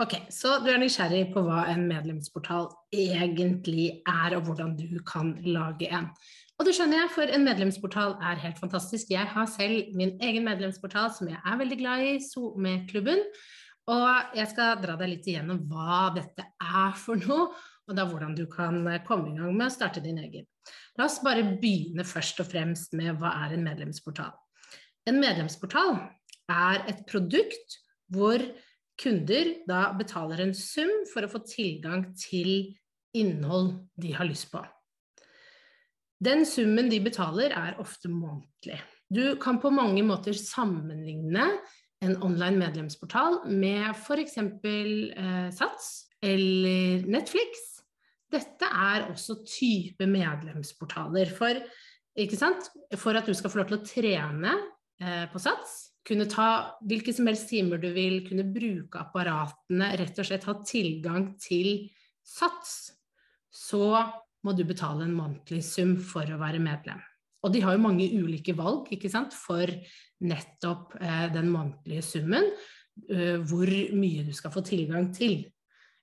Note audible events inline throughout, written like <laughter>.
Ok, Så du er nysgjerrig på hva en medlemsportal egentlig er, og hvordan du kan lage en. Og det skjønner jeg, for en medlemsportal er helt fantastisk. Jeg har selv min egen medlemsportal som jeg er veldig glad i, SoMe-klubben. Og jeg skal dra deg litt igjennom hva dette er for noe, og da hvordan du kan komme i gang med å starte din egen. La oss bare begynne først og fremst med hva er en medlemsportal. En medlemsportal er et produkt hvor kunder da betaler en sum for å få tilgang til innhold de har lyst på. Den summen de betaler, er ofte månedlig. Du kan på mange måter sammenligne en online medlemsportal med f.eks. Eh, Sats eller Netflix. Dette er også type medlemsportaler. For, for at du skal få lov til å trene eh, på Sats, kunne ta hvilke som helst timer du vil, kunne bruke apparatene, rett og slett ha tilgang til Sats, så må du betale en månedlig sum for å være medlem. Og de har jo mange ulike valg ikke sant, for nettopp eh, den månedlige summen, eh, hvor mye du skal få tilgang til.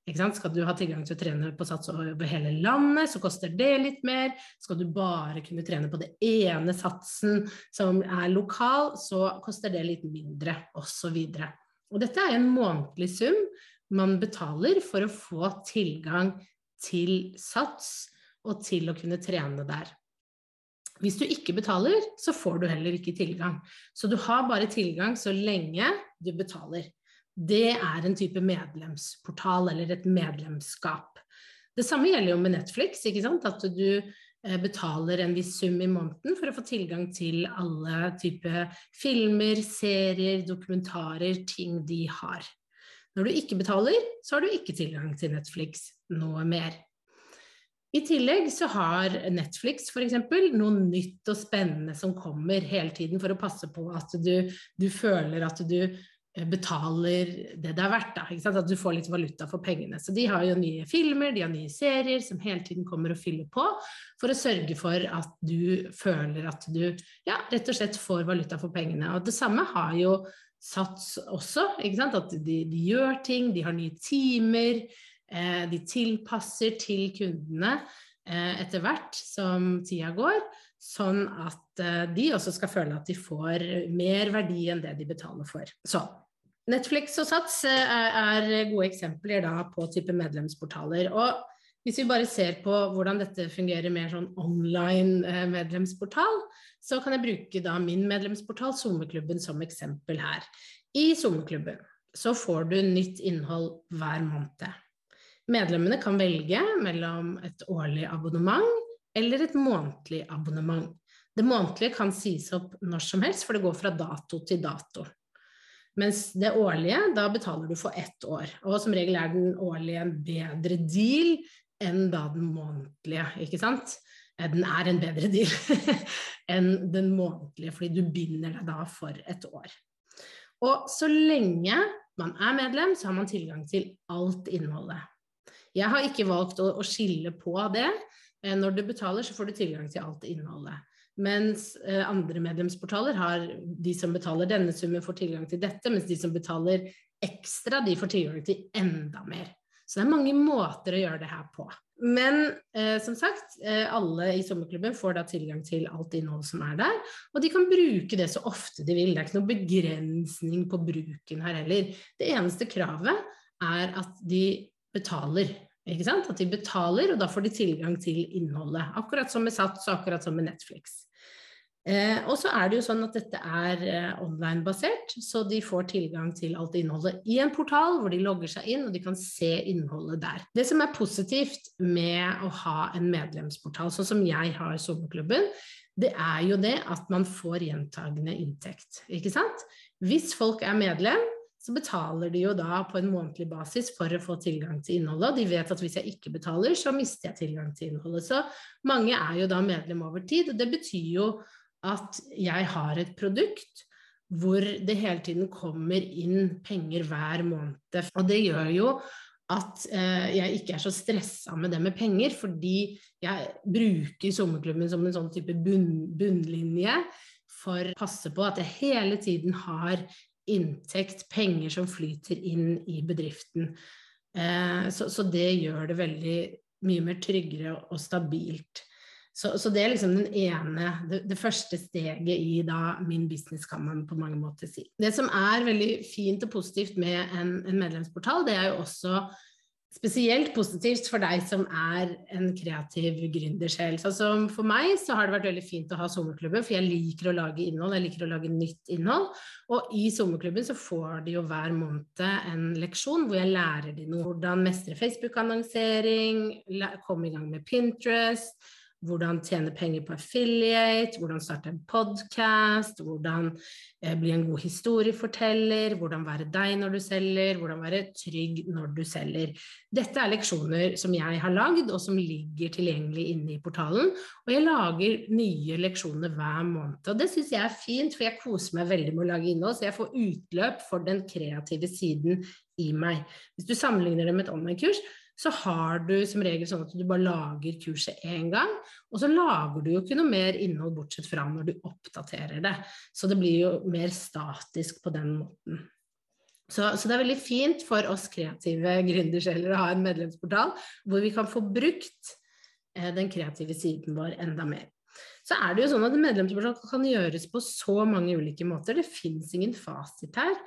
Skal du ha tilgang til å trene på sats over hele landet, så koster det litt mer. Skal du bare kunne trene på det ene satsen som er lokal, så koster det litt mindre, osv. Dette er en månedlig sum man betaler for å få tilgang til sats og til å kunne trene der. Hvis du ikke betaler, så får du heller ikke tilgang. Så du har bare tilgang så lenge du betaler. Det er en type medlemsportal eller et medlemskap. Det samme gjelder jo med Netflix, at du eh, betaler en viss sum i måneden for å få tilgang til alle typer filmer, serier, dokumentarer, ting de har. Når du ikke betaler, så har du ikke tilgang til Netflix noe mer. I tillegg så har Netflix f.eks. noe nytt og spennende som kommer hele tiden for å passe på at du, du føler at du betaler det det er verdt. Da, At du får litt valuta for pengene. Så de har jo nye filmer, de har nye serier som hele tiden kommer og fyller på for å sørge for at du føler at du ja, rett og slett får valuta for pengene. Og det samme har jo Sats også. At de, de gjør ting, de har nye timer. Eh, de tilpasser til kundene eh, etter hvert som tida går, sånn at eh, de også skal føle at de får mer verdi enn det de betaler for. Så Netflix og Sats er gode eksempler da på type medlemsportaler. Og hvis vi bare ser på hvordan dette fungerer mer sånn online medlemsportal, så kan jeg bruke da min medlemsportal, SoMe-klubben, som eksempel her. I SoMe-klubben så får du nytt innhold hver måned. Medlemmene kan velge mellom et årlig abonnement eller et månedlig abonnement. Det månedlige kan sies opp når som helst, for det går fra dato til dato. Mens det årlige, da betaler du for ett år. Og som regel er den årlige en bedre deal enn da den månedlige, ikke sant? Eh, den er en bedre deal <laughs> enn den månedlige, fordi du binder deg da for et år. Og så lenge man er medlem, så har man tilgang til alt innholdet. Jeg har ikke valgt å, skille på det. Eh, når du betaler, så får du tilgang til alt innholdet. Mens eh, andre medlemsportaler har de som betaler denne summen, får tilgang til dette, mens de som betaler ekstra, de får tilgang til enda mer. Så det er mange måter å gjøre det her på. Men eh, som sagt, eh, alle i sommerklubben får da tilgang til alt innhold som er der. Og de kan bruke det så ofte de vil. Det er ikke noen begrensning på bruken her heller. Det eneste kravet er at de betaler Ikke sant? At de betaler, og da får de tilgang til innholdet. Akkurat som med Sats og akkurat som med Netflix. Eh, og så er det jo sånn at dette er eh, online-basert, så de får tilgang til alt innholdet i en portal hvor de logger seg inn, og de kan se innholdet der. Det som er positivt med å ha en medlemsportal, sånn som jeg har Sommerklubben, det er jo det at man får gjentagende inntekt, ikke sant? Hvis folk er medlem, så betaler de jo da på en månedlig basis for å få tilgang til innholdet. Og de vet at hvis jeg ikke betaler, så mister jeg tilgang til innholdet. Så mange er jo da medlem over tid, og det betyr jo at jeg har et produkt hvor det hele tiden kommer inn penger hver måned. Og det gjør jo at eh, jeg ikke er så stressa med det med penger, fordi jeg bruker sommerklubben som en sånn type bunn, bunnlinje for å passe på at jeg hele tiden har inntekt, penger som flyter inn i bedriften. Eh, så, så, det gjør det veldig mye mer tryggere og stabilt. Så, så, det er liksom den ene, det, det, første steget i da min business, kan man på mange måter si. Det som er veldig fint og positivt med en, en medlemsportal, det er jo også spesielt positivt for deg som er en kreativ gründersjel. Så altså, for meg så har det vært veldig fint å ha sommerklubben, for jeg liker å lage innhold, jeg liker å lage nytt innhold. Og i sommerklubben så får de jo hver måned en leksjon hvor jeg lærer de noe. Hvordan mestre Facebook-annonsering, komme i gang med Pinterest hvordan tjene penger på affiliate, hvordan starte en podkast, hvordan eh, bli en god historieforteller, hvordan være deg når du selger, hvordan være trygg når du selger. Dette er leksjoner som jeg har lagd, og som ligger tilgjengelig inne i portalen. Og jeg lager nye leksjoner hver måned. Og det syns jeg er fint, for jeg koser meg veldig med å lage innhold, så jeg får utløp for den kreative siden i meg. Hvis du sammenligner det med et online-kurs, så har du som regel sånn at du bare lager kurset én gang, og så lager du jo ikke noe mer innhold bortsett fra når du oppdaterer det. Så det blir jo mer statisk på den måten. Så, så det er veldig fint for oss kreative gründersjeler å ha en medlemsportal hvor vi kan få brukt eh, den kreative siden vår enda mer. Så er det jo sånn at medlemsportal kan gjøres på så mange ulike måter. Det fins ingen fasit her.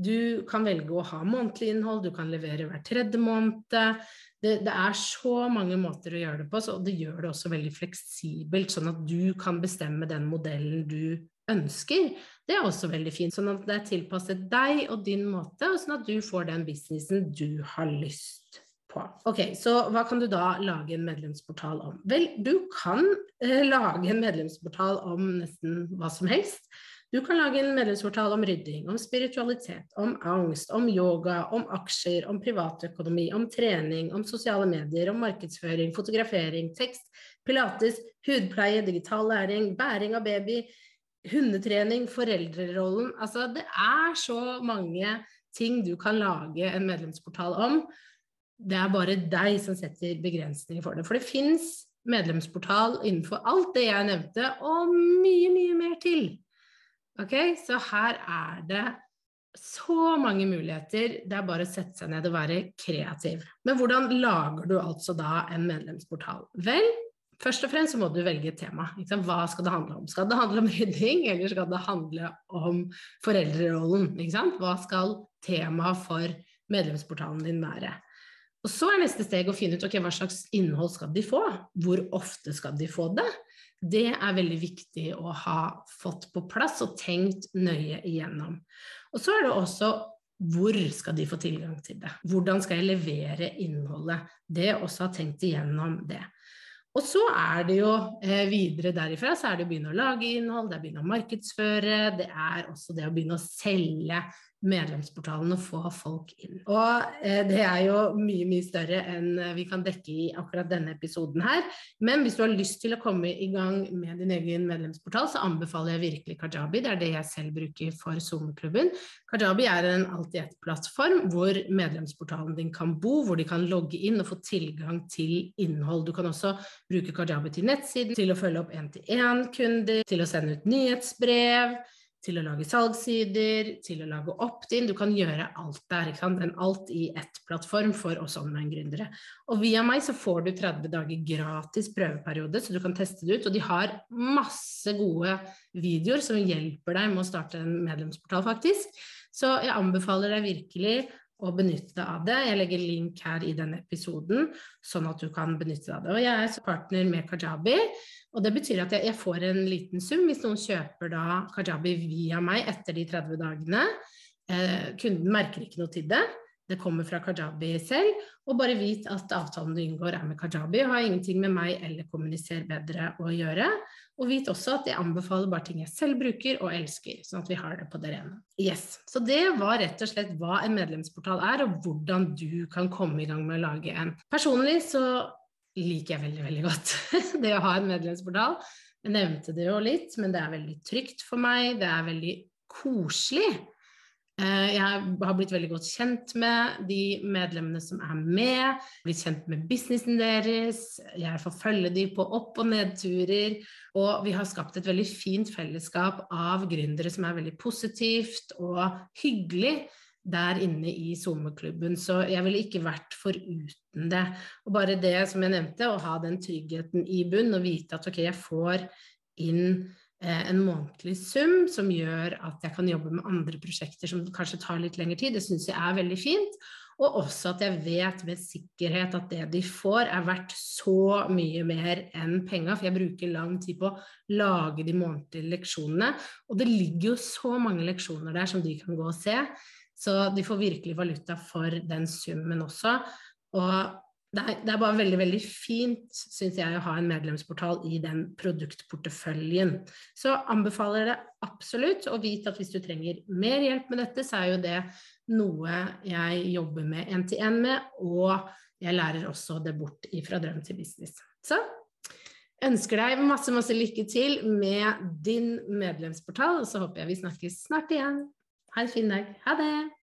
Du kan velge å ha månedlig innhold, du kan levere hver tredje måned. Det, det, er så mange måter å gjøre det på, og det gjør det også veldig fleksibelt, sånn at du kan bestemme den modellen du ønsker. Det er også veldig fint, sånn at det er tilpasset deg og din måte, og sånn at du får den businessen du har lyst på. Ok, Så hva kan du da lage en medlemsportal om? Vel, du kan eh, lage en medlemsportal om nesten hva som helst. Du kan lage en medlemsportal om rydding, om spiritualitet, om angst, om yoga, om aksjer, om privatøkonomi, om trening, om sosiale medier, om markedsføring, fotografering, tekst, pilates, hudpleie, digital læring, bæring av baby, hundetrening, foreldrerollen Altså, det er så mange ting du kan lage en medlemsportal om. Det er bare deg som setter begrensninger for det. For det fins medlemsportal innenfor alt det jeg nevnte, og mye, mye mer til. Ok, Så her er det så mange muligheter. Det er bare å sette seg ned og være kreativ. Men hvordan lager du altså da en medlemsportal? Vel, først og fremst så må du velge et tema. Hva skal det handle om? Skal det handle om rydding, eller skal det handle om foreldrerollen? Hva skal temaet for medlemsportalen din være? Og så er neste steg å finne ut okay, hva slags innhold skal de få. Hvor ofte skal de få det? Det er veldig viktig å ha fått på plass og tenkt nøye igjennom. Og så er det også hvor skal de få tilgang til det? Hvordan skal jeg levere innholdet? Det også ha tenkt igjennom det. Og så er det jo eh, videre derifra så er det å begynne å lage innhold, det er å begynne å markedsføre, det er også det å begynne å selge medlemsportalen og få folk inn. Og eh, det er jo mye, mye større enn eh, vi kan dekke i akkurat denne episoden her. Men hvis du har lyst til å komme i gang med din egen medlemsportal, så anbefaler jeg virkelig Kajabi. Det er det jeg selv bruker for SoMe-klubben. Kajabi er en alt-i-ett-plattform hvor medlemsportalen din kan bo, hvor de kan logge inn og få tilgang til innhold. Du kan også bruke Kajabi til nettsiden, til å følge opp én-til-én-kunder, til å sende ut nyhetsbrev til å lage salgssider, til å lage opt-in. Du kan gjøre alt der. ikke sant? En alt i ett-plattform for oss online-gründere. Og via meg så får du 30 dager gratis prøveperiode, så du kan teste det ut. Og de har masse gode videoer som hjelper deg med å starte en medlemsportal, faktisk. Så jeg anbefaler deg virkelig å benytte deg av det. Jeg legger link her i denne episoden, sånn at du kan benytte deg av det. Og jeg er partner med Kajabi, og det betyr at jeg, får en liten sum hvis noen kjøper da Kajabi via meg etter de 30 dagene. Eh, kunden merker ikke noe til det. Det kommer fra Kajabi selv. Og bare vit at avtalen du inngår er med Kajabi, har ingenting med meg eller Kommuniser bedre å gjøre. Og vit også at jeg anbefaler bare ting jeg selv bruker og elsker, sånn at vi har det på det rene. Yes. Så det var rett og slett hva en medlemsportal er, og hvordan du kan komme i gang med å lage en. Personlig så liker jeg veldig, veldig godt <laughs> det å ha en medlemsportal. Jeg nevnte det jo litt, men det er veldig trygt for meg. Det er veldig koselig. Eh, jeg har blitt veldig godt kjent med de medlemmene som er med, blitt kjent med businessen deres, jeg får følge dem på opp- og nedturer, og vi har skapt et veldig fint fellesskap av gründere som er veldig positivt og hyggelig der inne i SoMe-klubben, så jeg ville ikke vært foruten det. Og bare det som jeg nevnte, å ha den tryggheten i bunn og vite at ok, jeg får inn Eh, en månedlig sum som gjør at jeg kan jobbe med andre prosjekter som kanskje tar litt lengre tid. Det syns jeg er veldig fint. Og også at jeg vet med sikkerhet at det de får, er verdt så mye mer enn penga. For jeg bruker lang tid på å lage de månedlige leksjonene. Og det ligger jo så mange leksjoner der som de kan gå og se. Så de får virkelig valuta for den summen også. Og det er, det er, bare veldig veldig fint, syns jeg, å ha en medlemsportal i den produktporteføljen. Så anbefaler det absolutt. å vite at hvis du trenger mer hjelp med dette, så er jo det noe jeg jobber med én-til-én med, og jeg lærer også det bort ifra drøm til business. Så ønsker deg masse, masse lykke til med din medlemsportal, og så håper jeg vi snakkes snart igjen. Ha en fin dag. Ha det!